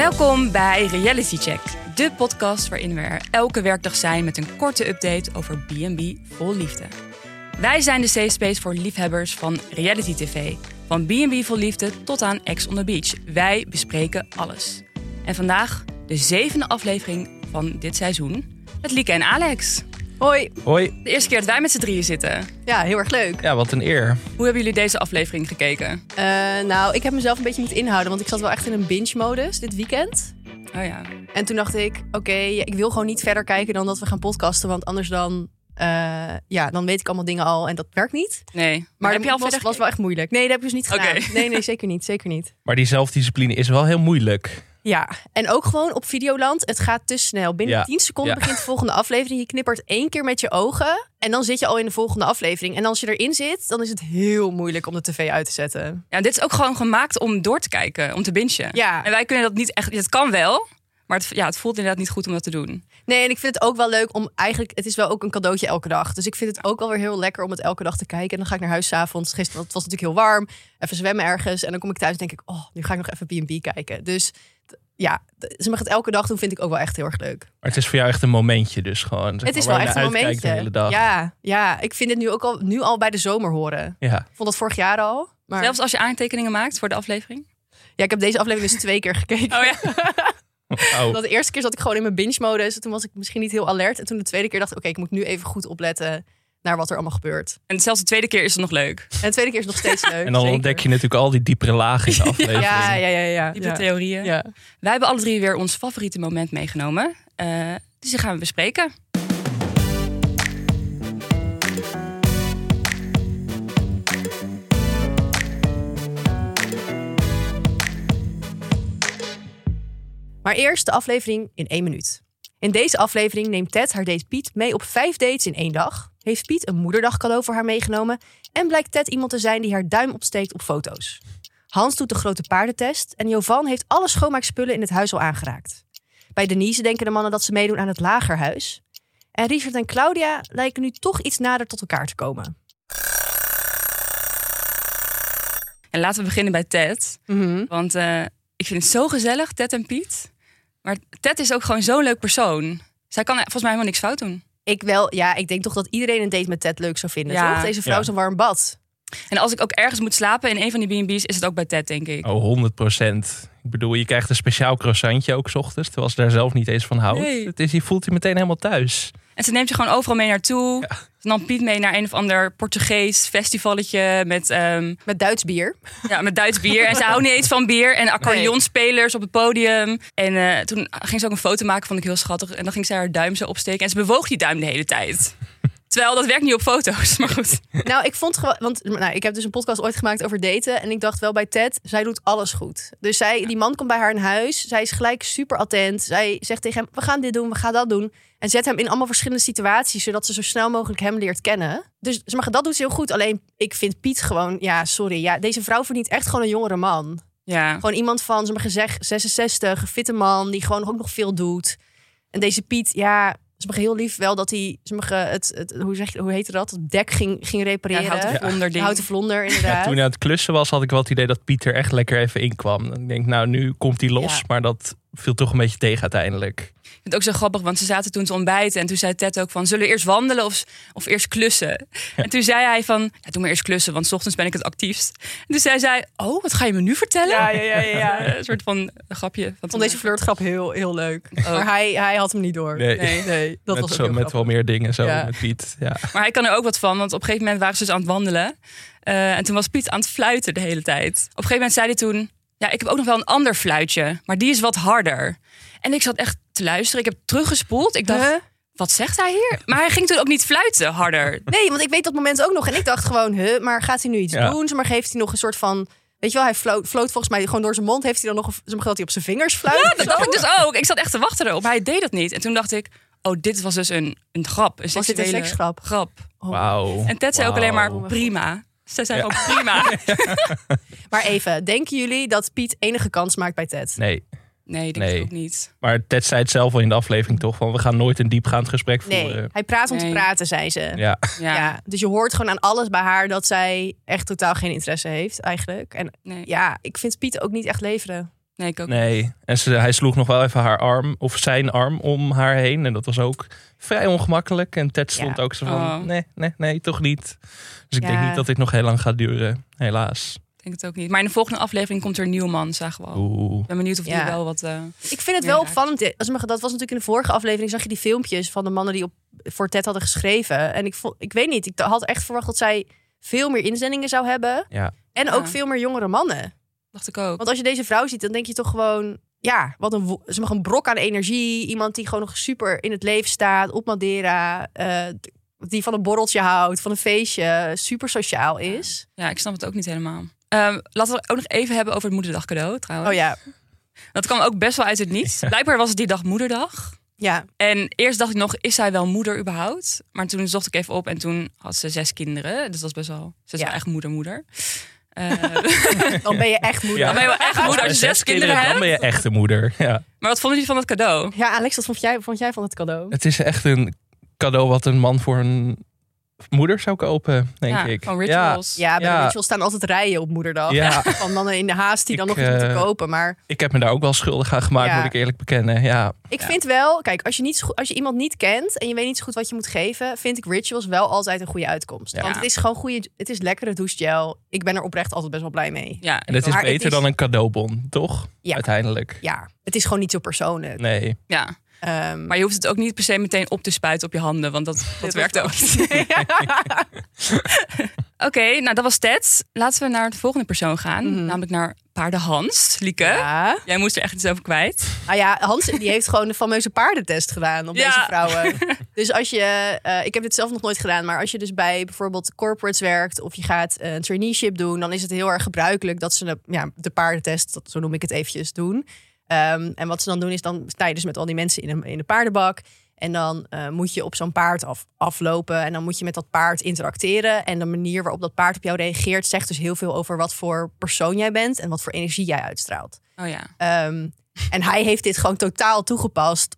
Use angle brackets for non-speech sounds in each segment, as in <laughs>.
Welkom bij Reality Check, de podcast waarin we er elke werkdag zijn met een korte update over B&B vol liefde. Wij zijn de safe space voor liefhebbers van reality tv. Van B&B vol liefde tot aan Ex on the Beach. Wij bespreken alles. En vandaag de zevende aflevering van dit seizoen met Lieke en Alex. Hoi. Hoi. De eerste keer dat wij met z'n drieën zitten. Ja, heel erg leuk. Ja, wat een eer. Hoe hebben jullie deze aflevering gekeken? Uh, nou, ik heb mezelf een beetje moeten inhouden, want ik zat wel echt in een binge-modus dit weekend. Oh ja. En toen dacht ik, oké, ik wil gewoon niet verder kijken dan dat we gaan podcasten, want anders dan, uh, ja, dan weet ik allemaal dingen al en dat werkt niet. Nee. Maar, Maar, heb je al was, verder was wel echt moeilijk. Nee, dat heb ik dus niet gedaan. Nee, nee, zeker niet, zeker niet. Maar die zelfdiscipline is wel heel moeilijk. Ja, en ook gewoon op Videoland. Het gaat te snel. Binnen Ja. 10 seconden Ja. begint de volgende aflevering. Je knippert één keer met je ogen. En dan zit je al in de volgende aflevering. En als je erin zit, dan is het heel moeilijk om de tv uit te zetten. Ja, dit is ook gewoon gemaakt om door te kijken, om te bingen. Ja. En wij kunnen dat niet echt. Het kan wel, maar het, ja, het voelt inderdaad niet goed om dat te doen. Nee, en ik vind het ook wel leuk om eigenlijk... Het is wel ook een cadeautje elke dag. Dus ik vind het ook wel weer heel lekker om het elke dag te kijken. En dan ga ik naar huis 's avonds. Gisteren het was natuurlijk heel warm. Even zwemmen ergens. En dan kom ik thuis en denk ik... Oh, nu ga ik nog even B&B kijken. Dus ja, ze mag het elke dag doen. Vind ik ook wel echt heel erg leuk. Maar het is voor jou echt een momentje dus gewoon. zeg het is wel echt een momentje. De hele dag. Ja, ja, ik vind het nu ook al, nu al bij de zomer horen. Ja. Ik vond dat vorig jaar al. Maar Zelfs als je aantekeningen maakt voor de aflevering. ja, ik heb deze aflevering dus twee keer gekeken. Oh ja. <laughs> Oh. Dat de eerste keer zat ik gewoon in mijn binge-modus. Toen was ik misschien niet heel alert. En toen de tweede keer dacht ik, oké, ik moet nu even goed opletten naar wat er allemaal gebeurt. En zelfs de tweede keer is het nog leuk. En de tweede keer is nog steeds leuk. <laughs> En dan zeker. ontdek je natuurlijk al die diepere lagen in de <laughs> aflevering. Ja, ja, ja, ja. Diepe ja. theorieën. ja. Wij hebben alle drie weer ons favoriete moment meegenomen. Eh, dus die gaan we bespreken. Maar eerst de aflevering in één minuut. In deze aflevering neemt Ted haar date Piet mee op vijf dates in één dag. Heeft Piet een moederdag cadeau voor haar meegenomen. En blijkt Ted iemand te zijn die haar duim opsteekt op foto's. Hans doet de grote paardentest. En Jovan heeft alle schoonmaakspullen in het huis al aangeraakt. Bij Denise denken de mannen dat ze meedoen aan het lagerhuis. En Richard en Claudia lijken nu toch iets nader tot elkaar te komen. En laten we beginnen bij Ted. Want eh, ik vind het zo gezellig, Ted en Piet. Maar Ted is ook gewoon zo'n leuk persoon. Zij kan volgens mij helemaal niks fout doen. Ik wel, ja, ik denk toch dat iedereen een date met Ted leuk zou vinden. Ja. toch? Deze vrouw Ja. is een warm bad. En als ik ook ergens moet slapen in een van die B&B's, is het ook bij Ted, denk ik. Oh, 100 procent. Ik bedoel, je krijgt een speciaal croissantje ook 's ochtends. Terwijl ze daar zelf niet eens van houdt. Nee. Het is, je voelt je meteen helemaal thuis. En ze neemt je gewoon overal mee naartoe. Ze nam Piet mee naar een of ander Portugees festivalletje met, ehm, Met Duits bier. ja, met Duits bier. En ze houdt niet eens van bier. En accordeonspelers op het podium. En eh, toen ging ze ook een foto maken, vond ik heel schattig. En dan ging zij haar duim zo opsteken. En ze bewoog die duim de hele tijd. Terwijl dat werkt niet op foto's, maar goed. <laughs> Nou, ik vond gewoon, want nou, ik heb dus een podcast ooit gemaakt over daten. En ik dacht wel bij Ted, zij doet alles goed. Dus zij, die man komt bij haar in huis. Zij is gelijk super attent. Zij zegt tegen hem, we gaan dit doen, we gaan dat doen. En zet hem in allemaal verschillende situaties, zodat ze zo snel mogelijk hem leert kennen. Dus maar, dat doet ze heel goed. Alleen, ik vind Piet gewoon, ja, sorry. Ja, deze vrouw verdient echt gewoon een jongere man. Ja. Gewoon iemand van, zeg maar gezegd, 66, een fitte man, die gewoon ook nog veel doet. En deze Piet, ja, ze mag heel lief wel dat hij, ze mag het, het, hoe zeg je, hoe heette dat? Het dek ging, ging repareren. Ja, houten vlonder ding. houten vlonder, inderdaad. <laughs> Toen hij aan het klussen was, had ik wel het idee dat Pieter echt lekker even inkwam. Ik denk, nou, nu komt hij los. Ja. Maar dat viel toch een beetje tegen uiteindelijk. Ik vind het ook zo grappig, want ze zaten toen te ontbijten. En toen zei Ted ook van, zullen we eerst wandelen of, of eerst klussen? En toen zei hij van, ja, doe maar eerst klussen, want 's ochtends ben ik het actiefst. En dus zij zei, oh, wat ga je me nu vertellen? Ja, ja, ja, ja, ja. <laughs> Een soort van grapje. Van Ik vond deze flirtgrap heel, heel leuk. Maar hij, hij had hem niet door. Nee. nee, <laughs> nee dat met, was ook zo, met wel meer dingen zo Ja. met Piet. Ja. Maar hij kan er ook wat van, want op een gegeven moment waren ze dus aan het wandelen. Eh, en toen was Piet aan het fluiten de hele tijd. Op een gegeven moment zei hij toen, ja, ik heb ook nog wel een ander fluitje, maar die is wat harder. En ik zat echt te luisteren. Ik heb teruggespoeld. Ik dacht, Huh? wat zegt hij hier? Maar hij ging toen ook niet fluiten harder. Nee, want ik weet dat moment ook nog. En ik dacht gewoon, huh, maar gaat hij nu iets Ja. doen? Zeg Maar geeft hij nog een soort van... Weet je wel, hij floot, floot volgens mij gewoon door zijn mond. Heeft hij dan nog een, dat hij op zijn vingers fluit? Ja, dat dacht ik dus ook. Ik zat echt te wachten erop. Maar hij deed dat niet. En toen dacht ik, oh, dit was dus een, een grap. Een Was dit een seksgrap? grap. Wauw. En Ted zei ook alleen maar prima. Ze zei ook prima. <laughs> Maar even, denken jullie dat Piet enige kans maakt bij Ted? Nee, Nee, ik denk Nee. het ook niet. maar Ted zei het zelf al in de aflevering toch? Van we gaan nooit een diepgaand gesprek Nee, voeren. hij praat om Nee. te praten, zei ze. Ja, Ja, Ja. dus je hoort gewoon aan alles bij haar dat zij echt totaal geen interesse heeft, eigenlijk. En Nee. ja, ik vind Piet ook niet echt leveren. Nee, ik ook. Nee. En ze, hij sloeg nog wel even haar arm, of zijn arm, om haar heen. En dat was ook vrij ongemakkelijk. En Ted stond Ja. ook zo van, Oh. nee, nee, nee, toch niet. Dus ik denk niet dat dit nog heel lang gaat duren, helaas. Ik denk het ook niet. Maar in de volgende aflevering komt er een nieuwe man, zagen we al. Oeh. Ik ben benieuwd of die Ja. wel wat... eh, Ik vind het wel opvallend. Als me, dat was natuurlijk in de vorige aflevering. Zag je die filmpjes van de mannen die op, voor Ted hadden geschreven. En ik, vond, ik weet niet. Ik had echt verwacht dat zij veel meer inzendingen zou hebben. Ja. En ook Ja. veel meer jongere mannen. Dacht ik ook. Want als je deze vrouw ziet, dan denk je toch gewoon... Ja, wat een, ze mag een brok aan energie. Iemand die gewoon nog super in het leven staat. Op Madeira. eh, die van een borreltje houdt. Van een feestje. Super sociaal is. Ja, ik snap het ook niet helemaal. Ehm, laten we het ook nog even hebben over het moederdag cadeau trouwens. Oh ja. Dat kwam ook best wel uit het niets. <laughs> Blijkbaar was het die dag moederdag. Ja. En eerst dacht ik nog, is zij wel moeder überhaupt? Maar toen zocht ik even op en toen had ze zes kinderen. Dus dat is best wel, ze is Ja. echt moeder moeder. Eh, <laughs> Dan ben je echt moeder. Ja. dan ben je wel echt moeder als je zes kinderen dan hebt. ben je echte moeder. Ja. Maar wat vonden jullie van het cadeau? Ja, Alex, wat vond jij, vond jij van het cadeau? Het is echt een cadeau wat een man voor een moeder zou kopen, denk ja, ik. Van rituals. Ja, bij Ja. de rituals staan altijd rijen op moederdag. Ja. <laughs> Van mannen in de haast die dan Ik, nog iets moeten eh, kopen. Maar Ik heb me daar ook wel schuldig aan gemaakt, Ja. moet ik eerlijk bekennen. Ja, ik vind wel, kijk, als je, niet zo goed- als je iemand niet kent en je weet niet zo goed wat je moet geven, vind ik rituals wel altijd een goede uitkomst. Ja. Want het is gewoon goede, het is lekkere douchegel. Ik ben er oprecht altijd best wel blij mee. Ja, en het is Maar het beter is- dan een cadeaubon, toch? Ja. Uiteindelijk. Ja, het is gewoon niet zo persoonlijk. Nee. ja. Ehm, Maar je hoeft het ook niet per se meteen op te spuiten op je handen, want dat, <laughs> dat werkt ook niet. <laughs> <laughs> Oké, nou dat was Ted. Laten we naar de volgende persoon gaan, Mhm. namelijk naar paarden Hans. Lieke, ja. jij moest er echt iets over kwijt. Nou ja, Hans die heeft gewoon de fameuze paardentest gedaan op Ja. deze vrouwen. Dus als je, eh, ik heb dit zelf nog nooit gedaan, maar als je dus bij bijvoorbeeld corporates werkt of je gaat een traineeship doen, dan is het heel erg gebruikelijk dat ze de, ja, de paardentest, dat, zo noem ik het eventjes, doen. Ehm, en wat ze dan doen is dan sta je dus met al die mensen in een, in de paardenbak. En dan eh, moet je op zo'n paard af, aflopen. En dan moet je met dat paard interacteren. En de manier waarop dat paard op jou reageert, zegt dus heel veel over wat voor persoon jij bent en wat voor energie jij uitstraalt. Oh ja. Ehm, en hij heeft dit gewoon totaal toegepast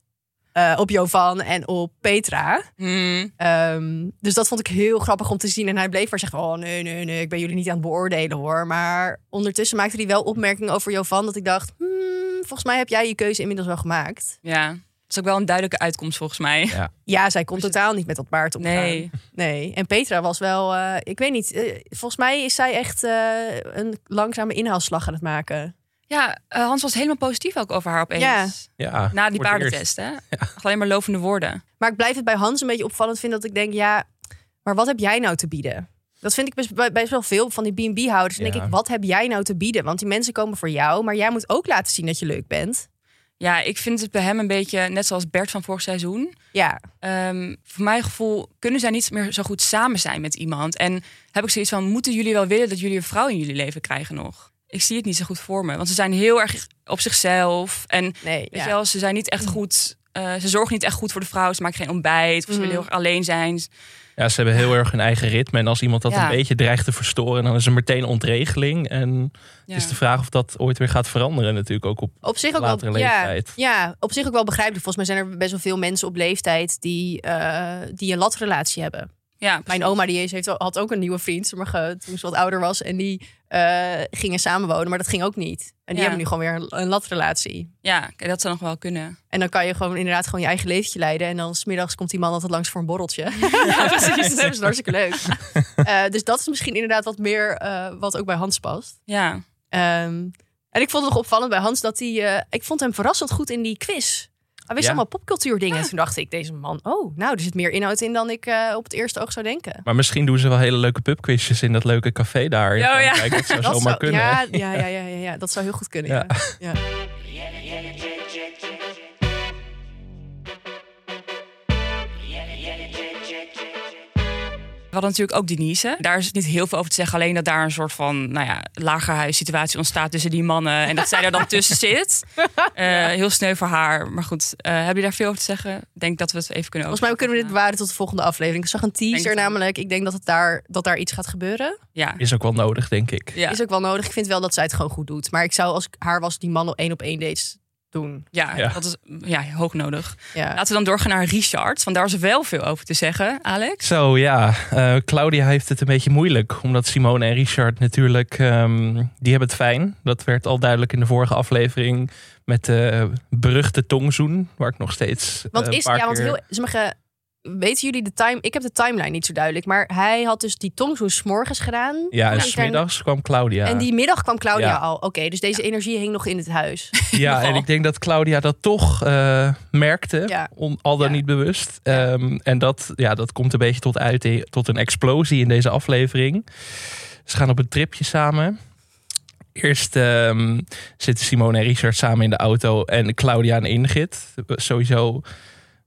eh, op Jovan en op Petra. Hmm. Ehm, dus dat vond ik heel grappig om te zien. En hij bleef maar zeggen: Oh nee, nee, nee, ik ben jullie niet aan het beoordelen hoor. Maar ondertussen maakte hij wel opmerkingen over Jovan. Dat ik dacht: hmm, Volgens mij heb jij je keuze inmiddels wel gemaakt. Ja, dat is ook wel een duidelijke uitkomst volgens mij. Ja, <laughs> zij kon totaal niet met dat paard omgaan. Nee. Nee. En Petra was wel, eh, ik weet niet, eh, volgens mij is zij echt eh, een langzame inhaalslag aan het maken. Ja, eh, Hans was helemaal positief ook over haar opeens. Ja. Ja, Na die paardentest, hè? Alleen maar lovende woorden. Maar ik blijf het bij Hans een beetje opvallend vinden dat ik denk, ja, maar wat heb jij nou te bieden? Dat vind ik best, bij- best wel veel van die B&B-houders. Dan Ja. denk ik, wat heb jij nou te bieden? Want die mensen komen voor jou, maar jij moet ook laten zien dat je leuk bent. Ja, ik vind het bij hem een beetje net zoals Bert van vorig seizoen. Ja, Ehm, voor mijn gevoel kunnen zij niet meer zo goed samen zijn met iemand. En heb ik zoiets van, moeten jullie wel willen dat jullie een vrouw in jullie leven krijgen nog? Ik zie het niet zo goed voor me. Want ze zijn heel erg op zichzelf. En nee. weet ja. je wel, ze zijn niet echt goed... eh, ze zorgen niet echt goed voor de vrouw. Ze maken geen ontbijt. Of ze Mhm. willen heel erg alleen zijn. Ja, ze hebben heel erg hun eigen ritme. En als iemand dat Ja. een beetje dreigt te verstoren, dan is er meteen ontregeling. En Ja. het is de vraag of dat ooit weer gaat veranderen natuurlijk ook op Op zich ook latere wel, ja, leeftijd. ja, op zich ook wel begrijpelijk. Volgens mij zijn er best wel veel mensen op leeftijd die, eh, die een latrelatie hebben. Ja, Mijn oma die is, heeft, had ook een nieuwe vriend sommige, toen ze wat ouder was. En die eh, gingen samenwonen, maar dat ging ook niet. En die Ja. hebben nu gewoon weer een, een latrelatie. Ja, dat zou nog wel kunnen. En dan kan je gewoon inderdaad gewoon je eigen leventje leiden. En dan smiddags komt die man altijd langs voor een borreltje. <laughs> Ja, precies. <laughs> dat ze hartstikke leuk. <laughs> Eh, dus dat is misschien inderdaad wat meer eh, wat ook bij Hans past. Ja, Ehm, en ik vond het nog opvallend bij Hans dat hij... ik vond hem verrassend goed in die quiz. Hij wist Ja. allemaal popcultuur dingen. Toen dacht ik, deze man, oh, nou, er zit meer inhoud in dan ik eh, op het eerste oog zou denken. Maar misschien doen ze wel hele leuke pubquizjes in dat leuke café daar. Oh, ja. Dat zou <laughs> Dat zomaar zou, kunnen. ja, <laughs> ja, ja, ja, ja, ja, dat zou heel goed kunnen. Ja. We hadden natuurlijk ook Denise. Daar is niet heel veel over te zeggen. Alleen dat daar een soort van nou ja, lagerhuissituatie ontstaat tussen die mannen. En dat zij er dan tussen <laughs> zit. Eh, heel sneu voor haar. Maar goed, eh heb je daar veel over te zeggen? Ik denk dat we het even kunnen Volgens mij kunnen we dit bewaren tot de volgende aflevering. Ik zag een teaser namelijk. Ik denk dat, het daar, dat daar iets gaat gebeuren. Ja. Is ook wel nodig, denk ik. ja. Is ook wel nodig. Ik vind wel dat zij het gewoon goed doet. Maar ik zou als ik haar was die mannen één op één dates doen. Ja, Ja. dat is ja, hoog nodig. Ja. Laten we dan doorgaan naar Richard. Want daar is wel veel over te zeggen, Alex. Zo ja, eh, Claudia heeft het een beetje moeilijk. Omdat Simone en Richard natuurlijk, ehm, die hebben het fijn. Dat werd al duidelijk in de vorige aflevering. Met de beruchte tongzoen. Waar ik nog steeds Want eh, een is, paar ja, want keer- heel, sommige, weten jullie de time? Ik heb de timeline niet zo duidelijk, maar hij had dus die tongzoen s'morgens gedaan. Ja, en En daar- smiddags kwam Claudia. En die middag kwam Claudia Ja. al. Oké, dus deze energie hing nog in het huis. <laughs> Ja, en ik denk dat Claudia dat toch eh, merkte, Ja. on- al dan Ja. niet bewust. Ehm, en dat, ja, dat komt een beetje tot uit, tot een explosie in deze aflevering. Ze gaan op een tripje samen. Eerst ehm, zitten Simone en Richard samen in de auto en Claudia en Ingrid. Sowieso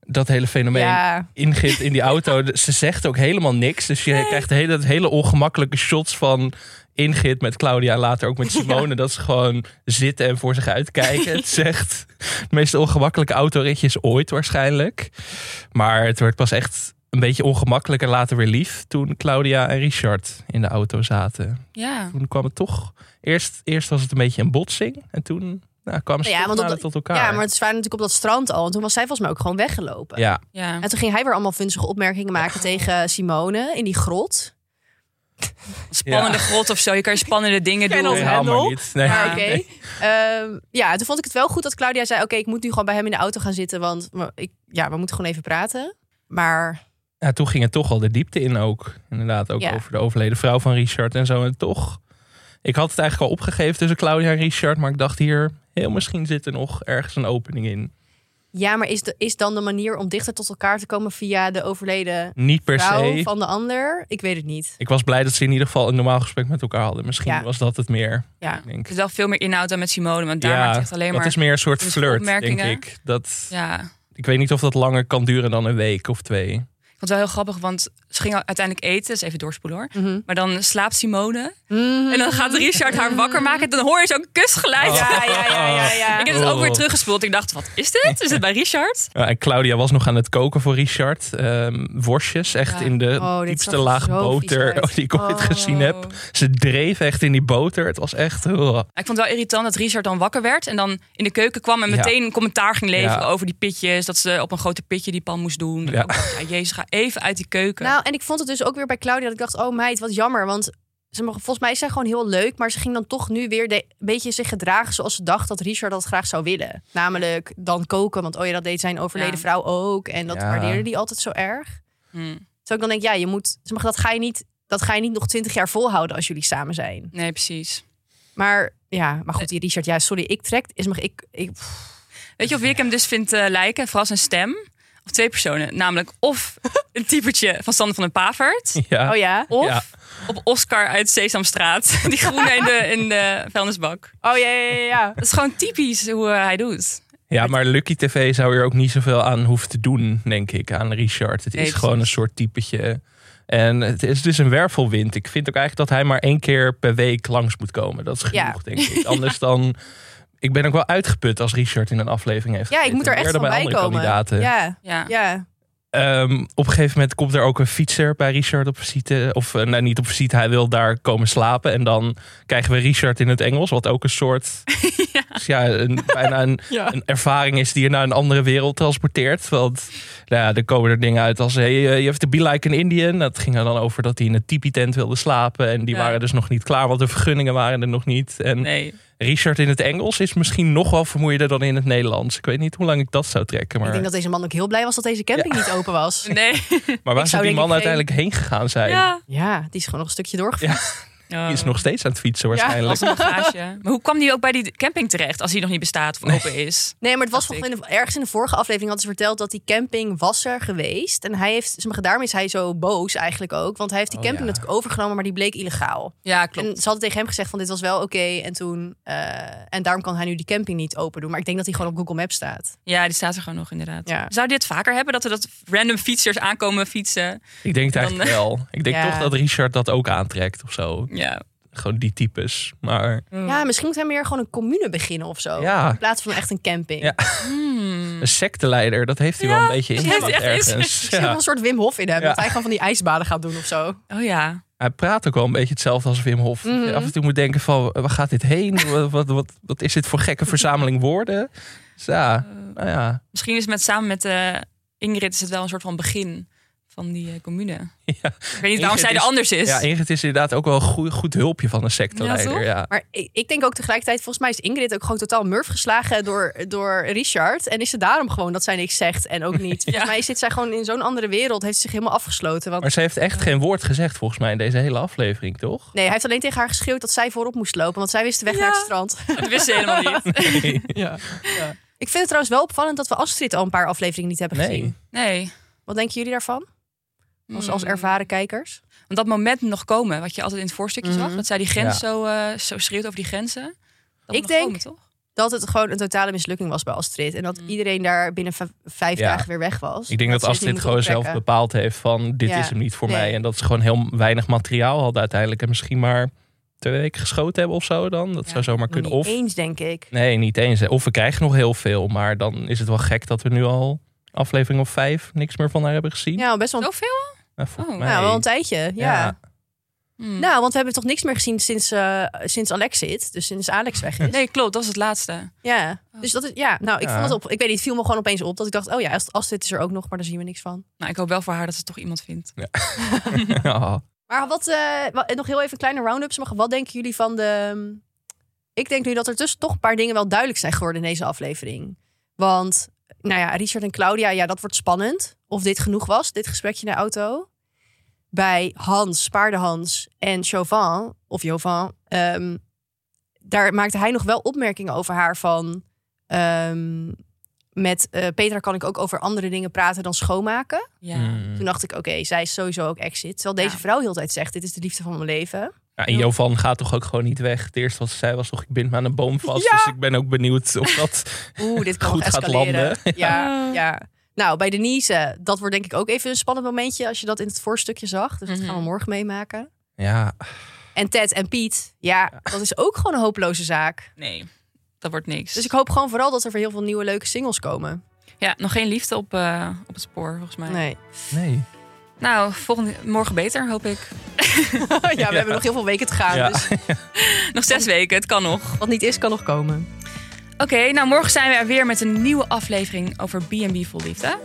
dat hele fenomeen. Ja, in die auto. <laughs> Ze zegt ook helemaal niks. Dus je krijgt hele, hele ongemakkelijke shots van Ingrid met Claudia. En later ook met <laughs> Simone. Dat ze gewoon zitten en voor zich uitkijken. Het zegt de meest ongemakkelijke autoritjes ooit waarschijnlijk. Maar het werd pas echt een beetje ongemakkelijk en later weer lief. Toen Claudia en Richard in de auto zaten. Ja. Toen kwam het toch... Eerst, eerst was het een beetje een botsing. En toen nou, kwamen ze Ja, toch want dat- tot elkaar. ja, maar het waren natuurlijk op dat strand al. En toen was zij volgens mij ook gewoon weggelopen. Ja, ja. En toen ging hij weer allemaal vunzige opmerkingen maken tegen Simone in die grot. Spannende grot of zo. Je kan je spannende dingen doen. nee, Hendel. niet. Nee. Maar Ja. oké. <laughs> Ehm, ja, toen vond ik het wel goed dat Claudia zei... oké, ik moet nu gewoon bij hem in de auto gaan zitten... want we- ik, ja, we moeten gewoon even praten. Maar Ja, toen ging het toch al de diepte in ook. Inderdaad, ook Ja. over de overleden vrouw van Richard en zo. En toch, ik had het eigenlijk al opgegeven tussen Claudia en Richard. Maar ik dacht hier, heel misschien zit er nog ergens een opening in. ja, maar is, de, is dan de manier om dichter tot elkaar te komen... via de overleden Niet per vrouw se. van de ander? Ik weet het niet. Ik was blij dat ze in ieder geval een normaal gesprek met elkaar hadden. Misschien Ja. was dat het meer. Ja. Ik denk. Er is wel veel meer inhoud dan met Simone. Want daar ja, maakt het echt alleen dat maar... is meer een soort flirt, denk ik. Dat, Ja. Ik weet niet of dat langer kan duren dan een week of twee. Ik vond het wel heel grappig, want ze gingen uiteindelijk eten. Dus even doorspoelen hoor. Mhm. Maar dan slaapt Simone. Mhm. En dan gaat Richard haar wakker maken. En dan hoor je zo'n kusgeluid. Oh. Ja, ja, ja, ja, ja. Ik heb het ook Oh. weer teruggespoeld. Ik dacht, wat is dit? Is het bij Richard? Ja, en Claudia was nog aan het koken voor Richard. Ehm, worstjes, echt Ja. in de Oh, diepste laag boter <laughs> die ik ooit gezien heb. Oh. Ze dreef echt in die boter. Het was echt... oh. Ik vond het wel irritant dat Richard dan wakker werd. En dan in de keuken kwam en Ja. meteen een commentaar ging leveren Ja. over die pitjes. Dat ze op een grote pitje die pan moest doen. Ja, jezus, ga even uit die keuken. Nou, en ik vond het dus ook weer bij Claudia dat ik dacht, oh meid, wat jammer. Want ze, mag- volgens mij is zij gewoon heel leuk, maar ze ging dan toch nu weer de, een beetje zich gedragen zoals ze dacht dat Richard dat graag zou willen. Namelijk dan koken, want oh ja, dat deed zijn overleden Ja. vrouw ook. En dat Ja. waardeerde die altijd zo erg. Hm. Terwijl ik dan denk, ja, je moet, ze mag, dat ga je niet, dat ga je niet nog twintig jaar volhouden als jullie samen zijn. Nee, precies. Maar ja, maar goed, die Richard, ja, sorry, ik trek, is mag ik, ik Weet je of wie ik hem dus vind eh, lijken? Vooral zijn stem. Of twee personen. Namelijk of een typetje van Sander van den Pavert. <laughs> Ja. oh ja, Of Ja. op Oscar uit Sesamstraat. <laughs> Die groene in de, in de vuilnisbak. oh ja, ja, ja, ja. <laughs> Dat is gewoon typisch hoe eh, hij doet. ja, maar Lucky TV zou er ook niet zoveel aan hoeven te doen, denk ik, aan Richard. Het is Nee, gewoon een soort typetje. En het is dus een wervelwind. Ik vind ook eigenlijk dat hij maar één keer per week langs moet komen. Dat is Ja. genoeg, denk ik. Anders dan... Ik ben ook wel uitgeput als Richard in een aflevering heeft Ja, ik moet er echt van bij bij andere komen. kandidaten. Ja, Ja. ja. Ehm, op een gegeven moment komt er ook een fietser bij Richard op visite. Of nou, niet op visite, hij wil daar komen slapen. En dan krijgen we Richard in het Engels, wat ook een soort. <laughs> dus ja, een, bijna een, Ja. een ervaring is die je naar een andere wereld transporteert. Want nou ja, er komen er dingen uit als: hey, eh, you have to be like an Indian. Dat ging er dan over dat hij in een tipi-tent wilde slapen. En die Ja. waren dus nog niet klaar, want de vergunningen waren er nog niet. En Nee. Richard in het Engels is misschien nog wel vermoeiender dan in het Nederlands. Ik weet niet hoe lang ik dat zou trekken. Maar, Ik denk dat deze man ook heel blij was dat deze camping niet open was. Nee. maar waar zou die man uiteindelijk heen gegaan zijn? Ja. Ja, die is gewoon nog een stukje doorgefietst. Die is nog steeds aan het fietsen waarschijnlijk. Als een <laughs> bagage. Maar hoe kwam die ook bij die camping terecht als die nog niet bestaat of open is? Nee, maar het was volgens in de, ergens in de vorige aflevering hadden ze verteld dat die camping was er geweest. En hij heeft, zeg maar, daarom is hij zo boos eigenlijk ook. Want hij heeft die Oh, camping ja. natuurlijk overgenomen, maar die bleek illegaal. Ja, klopt. En ze hadden tegen hem gezegd van dit was wel oké. en toen, eh, en daarom kan hij nu die camping niet open doen. Maar ik denk dat hij gewoon op Google Maps staat. Ja, die staat er gewoon nog inderdaad. Ja. Zou dit vaker hebben? Dat er dat random fietsers aankomen fietsen? Ik denk het Dan, eigenlijk wel. Ik denk <laughs> Ja. toch dat Richard dat ook aantrekt of zo. Ja. Gewoon die types. Maar Ja, misschien moet hij meer gewoon een commune beginnen of zo. Ja. In plaats van echt een camping. Ja. Hmm. een secteleider, dat heeft hij wel een beetje in heeft hij echt in ergens. Ja. een soort Wim Hof in hem. Ja. Dat hij gewoon van die ijsbaden gaat doen of zo. Oh ja. Hij praat ook wel een beetje hetzelfde als Wim Hof. Mhm. Je af en toe moet denken van, waar gaat dit heen? <laughs> Wat, wat, wat, wat is dit voor gekke verzameling woorden? Dus ja, Eh, nou ja. misschien is het met, samen met eh, Ingrid is het wel een soort van begin van die eh, commune. <laughs> Ja. Ik weet niet waarom zij er anders is. Ja, Ingrid is inderdaad ook wel een goed, goed hulpje van de sectorleider. Ja? Ja, Maar ik, ik denk ook tegelijkertijd, volgens mij is Ingrid ook gewoon totaal murf geslagen door, door Richard. En is het daarom gewoon dat zij niks zegt en ook niet. <laughs> Volgens mij zit zij gewoon in zo'n andere wereld, heeft ze zich helemaal afgesloten. Want Maar ze heeft echt geen woord gezegd volgens mij in deze hele aflevering, toch? nee, hij heeft alleen tegen haar geschreeuwd dat zij voorop moest lopen, want zij wist de weg Ja. naar het strand. <laughs> Dat wist ze helemaal niet. Ja. Ik vind het trouwens wel opvallend dat we Astrid al een paar afleveringen niet hebben Nee. gezien. Nee. Wat denken jullie daarvan? Als, als Hmm. ervaren kijkers? Want dat moment moet nog komen, wat je altijd in het voorstukje zag. Dat zij die grens Ja. zo, eh, zo schreeuwt over die grenzen. Dat Ik denk- komen, toch? Dat het gewoon een totale mislukking was bij Astrid. En dat Mm. iedereen daar binnen vijf Ja. dagen weer weg was. Ik denk dat Astrid gewoon zelf bepaald heeft van dit Ja. is hem niet voor Nee. mij. En dat ze gewoon heel weinig materiaal hadden uiteindelijk. En misschien maar twee weken geschoten hebben of zo dan. Dat Ja, zou zomaar kunnen. niet Of eens, denk ik. nee, niet eens. Of we krijgen nog heel veel. Maar dan is het wel gek dat we nu al aflevering of vijf niks meer van haar hebben gezien. Ja, best wel, Zoveel? Nou, Oh. mij- nou, wel een tijdje. Ja. Ja. Hmm. Nou, want we hebben toch niks meer gezien sinds, eh, sinds Alex zit. Dus sinds Alex weg is. Nee, klopt. Dat is het laatste. Ja. Dus dat is, ja, nou, ik Ja. vond het op. Ik weet niet, het viel me gewoon opeens op dat ik dacht, oh ja, Ast- Astrid is er ook nog, maar daar zien we niks van. Nou, ik hoop wel voor haar dat ze toch iemand vindt. Ja. <laughs> Maar wat, eh, wa- nog heel even een kleine round-up. Maar wat denken jullie van de. Ik denk nu dat er dus toch een paar dingen wel duidelijk zijn geworden in deze aflevering. Want, nou ja, Richard en Claudia, ja, dat wordt spannend. Of dit genoeg was, dit gesprekje in de auto. Bij Hans, Paardenhans en Chauvin, of Jovan, ehm, daar maakte hij nog wel opmerkingen over haar van. ehm, met eh, Petra kan ik ook over andere dingen praten dan schoonmaken. Ja. Hmm. Toen dacht ik, oké, zij is sowieso ook exit. Terwijl deze Ja. vrouw heel de tijd zegt, dit is de liefde van mijn leven. Ja, en Jovan gaat toch ook gewoon niet weg. Het eerste wat ze zei was toch, ik bind me aan een boom vast. Ja. Dus ik ben ook benieuwd of dat... Oeh, dit kan <laughs> Goed gaat escaleren. landen. <laughs> Ja, ja. Nou, bij Denise, dat wordt denk ik ook even een spannend momentje... als je dat in het voorstukje zag. Dus dat Mhm. gaan we morgen meemaken. Ja, En Ted en Piet, ja, dat is ook gewoon een hopeloze zaak. Nee, dat wordt niks. Dus ik hoop gewoon vooral dat er weer heel veel nieuwe leuke singles komen. Ja, nog geen liefde op, eh, op het spoor, volgens mij. Nee. nee. Nou, volgende, morgen beter, hoop ik. <laughs> ja, we hebben nog heel veel weken te gaan. Ja. Dus <laughs> Nog zes weken, het kan nog. wat niet is, kan nog komen. Oké, nou morgen zijn we er weer met een nieuwe aflevering over B&B Vol Liefde.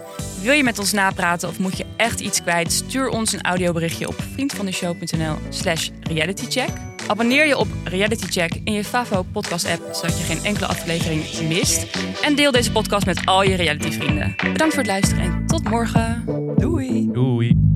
Wil je met ons napraten of moet je echt iets kwijt? Stuur ons een audioberichtje op vriendvandeshow.nl slash realitycheck. Abonneer je op Reality Check in je Favo podcast app, zodat je geen enkele aflevering mist. En deel deze podcast met al je reality vrienden. Bedankt voor het luisteren en tot morgen. Doei! Doei.